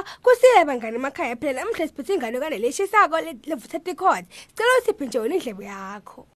mandela kusile bangani emakhaya phela? Namhla siphethe ingane kane leshisako levutha tikhodi sicela usiphe nje wena indlebe yakho?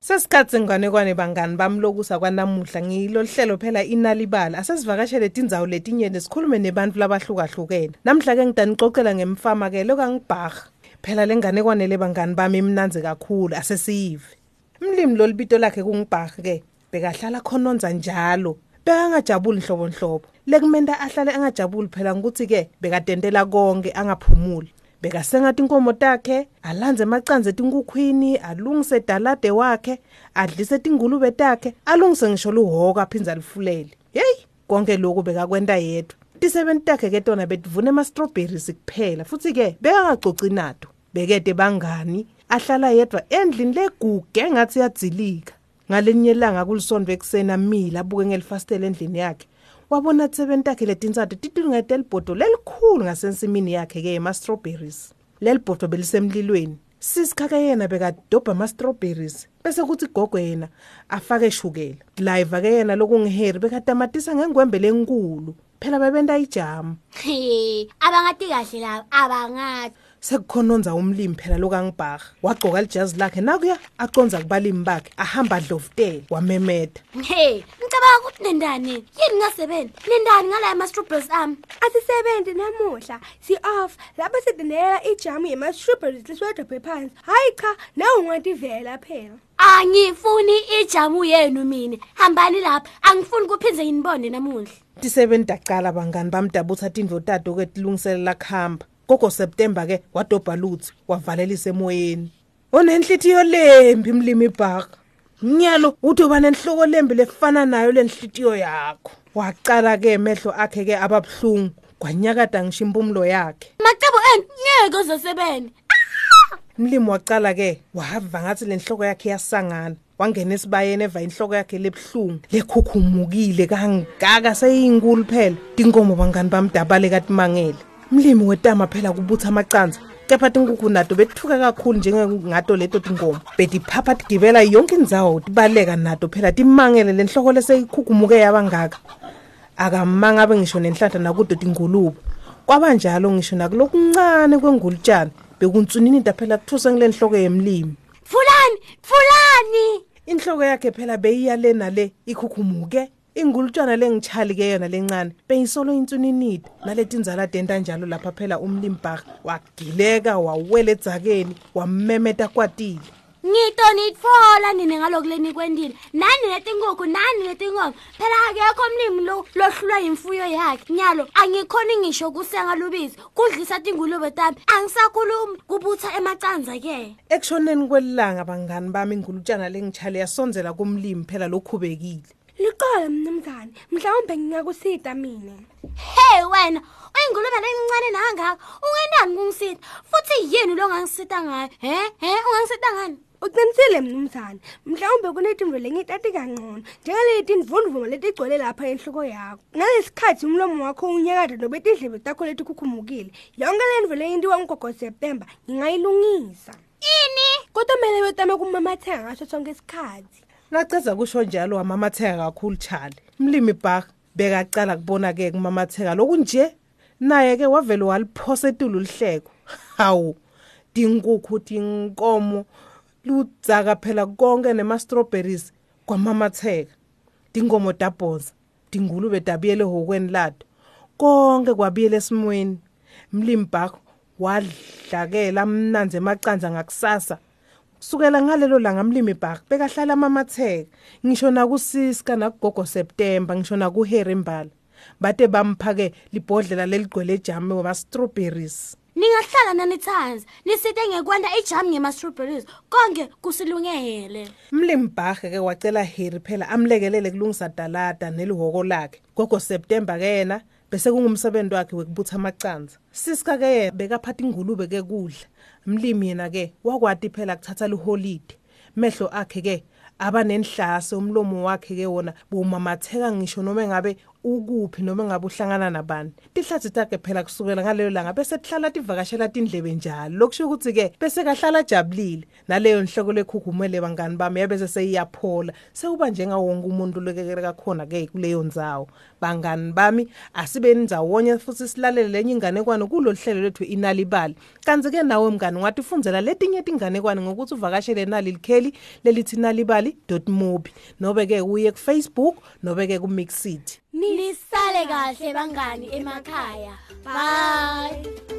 Sesikhathi senganekwane bangani? Bami lokusa kwanamuhla. Ngilo hlelo phela inalibala asesivakashele tindzawo letinye nesikhulume nebantu labahlukahlukene. Namhla ke ngidanicocela ngemfama ke lokangibhaga phela lenganekwane lebangani bami imnanzi kakhulu asesiyive. Umlimi lolibito lakhe kungibhaga ke bekahlala khononza njalo bekangajabuli nhlobo nhlobo lekumenta ahlale angajabuli phela ukuthi ke bekatentela konke angaphumuli. Bekasenga tinkomo takhe alandze macanze tinkukhwini alungise dalade wakhe adlise tingulube takhe alungise ngisho luhoko aphinza lifulele hey konke lokhu bekakwenta yedwa. Tisebenti takhe ke tona betivuna ama-strawberries kuphela. Futhi ke bekangacoci nato bekede bangani. Ahlala yedwa endlini leguge ngathi yadzilika ngalinye ilanga kulisondwe ekuseni amile abuke ngelifastela endlini yakhe. Wabona tsebeni takhe letinsathu titilungete libhodo lelikhulu ngasensimini yakhe ke ema-strawberries leli bhodo belisemlilweni. Sisikhake yena bekadobha ama-strawberries bese kuthi gogo yena afake shukela. Live ke yena lokungiheri bekatamatisa ngengwembe lenkulu. Phela bebenta ijamu He, abangati kahle labo, abangati. Sekukhononza umlimi phela lokangibhaga wagcoka lijazi lakhe nakuya aconza kubalimi bakhe ahamba adlovutela wamemeda He, ngicabanga ukuthi nendani? Yini ngasebenzi? Nendani ngala ama strawberries ami? asisebenzi namuhla si-off lapho sidenela ijamu yema-strawberries lisiwedobhe phansi hhayi cha nawe ungativela phela Angifuni ijamu yenu mina. Hambani lapha. Angifuni kuphinze nginibone namuhla. tisebeni dacala bangani bamdabutha tindvo tato ke tilungiselela kuhamba gogo september ke wadobha lutsi wavalelisa emoyeni unenhlitiyo lembi mlimi ibhaka mnyalo uthi uba nenhloko lembi lefana nayo lenhlitiyo yakho. Waqala ke emehlo akhe ke ababuhlungu kwanyakada ngisho impumulo yakhe. Macebo enu ngeke uzosebenza. umlimi waqala ke wahava ngathi lenhloko yakhe yasangana wangena esibayeni eva inhloko yakhe lebuhlungu lekhukhumukile kangaka seyinkulu phela tinkomo bangani bamdabale katimangele umlimi wetama phela kubutha amacanza kepha tinkukhu nato bethuka kakhulu njengato leto tinkomo betiphapha tigibela yonke indzawo tibaleka nato phela timangele lenhloko leseyikhukhumuke yabangaka akamanga abe ngisho nenhlanhla nakudo tingulube. Kwabanjalo ngisho nakulokuncane kwengulutshana bekuntsuninida phela kuthuse ngile nhloko yemlimi. Fulani, fulani. inhloko yakhe phela beyiya le nale ikhukhumuke ingulutshwana lengichali ke yona lencane beyisolo intsuninida naletinzala denta njalo lapha phela umlimbhaka wagileka wawela edzakeni wamemeta kwatile Ngito nitfola nini ngalokuleni kwendile. Nani letinkukhu, nani letinkomo. Phela akekho umlimi lo lohlulwa imfuyo yakhe. Nyalo angikhoni ngisho kusenga lubisi, kudlisa tingulube tami. Angisakhulumi kubutha emacanza ke. ekushoneni kwelilanga bangani bami ingulutshana lengichali yasonzela kumlimi phela lokhubekile liqala mnumzane mhlawumbe ngingakusida mina Hey wena, uyingulube lencane nangaka. Ungenani kungisita? Futhi yini lo ngangisita ngayo? He? He, ungangisita ngani? uqinisile mnumzane mhlawumbe kunetimvo lengitati kangcono njengaleti ndvundvumo letigcwele lapha enhloko yakho ngalesikhathi umlomo wakho unyakada nobe tindlebe takho letikhukhumukile yonke le ndvo leyentiwa ngugogo septemba ngingayilungisa Ini? kodwa kumele wetame kumamatheka ngaso sonke isikhathi ngaceza kusho njalo wamamatheka kakhulu chali umlimi bhaka bekacala kubona-ke kumamatheka. Lokunje naye-ke wavele waliphosa etulu lihleko hawu tinkukhu tinkomo ludzaka phela konke nema-strawberries kwamamatheka. Tinkomo dabhoza tingulube dabiyele hokweni lato. Konke kwabiyela esimweni. Mlimi bhakho wadlakela mnanzi emacanza ngakusasa. Kusukela ngalelo langa mlimi bhak bekahlala amamatheka ngisho nakusiska nakugogo september ngisho nakuharry mbala. Bate bamphake libhodlela leligcwele ejame wama-strawberries Ningahlala nanithanza, nisite ngekwanda ijam ngema strawberries. Konke kusilungele. mlimi bhakhe ke wacela harry phela amlekelele kulungisa dalada nelihoko lakhe. Gogo september ke yena bese kungumsebenzi wakhe wekubutha amacanza siska ke yena bekaphatha ingulube ke kudla. Mlimi yena ke wakwati phela kuthatha liholide mehlo akhe ke aba nenhlaso umlomo wakhe ke wona bomamatheka ngisho noma ngabe ukuphi noma ngabe uhlangana nabani. Tihlathi takhe phela kusukela ngaleyo langa bese tihlala tivakashela tindlebe njalo. Lokusho ukuthi ke bese kahlala jabulile naleyo nhloko lekhukhumele bangani bami yabese seyiyaphola sekuba njenga wonke umuntu lokekeleka khona ke kuleyo ndzawo. Bangani bami asibeni ndzawonye futhi silalele lenye inganekwane kulolu hlelo lethu inalibali kanti ke nawe mngani ungatifundela letinye tinganekwane ngokuthi uvakashele nali likheli lelithi nalibali.mobi nobe ke uye ku Facebook nobe ke ku Mix City nisale kahle bangani emakhaya. Bye.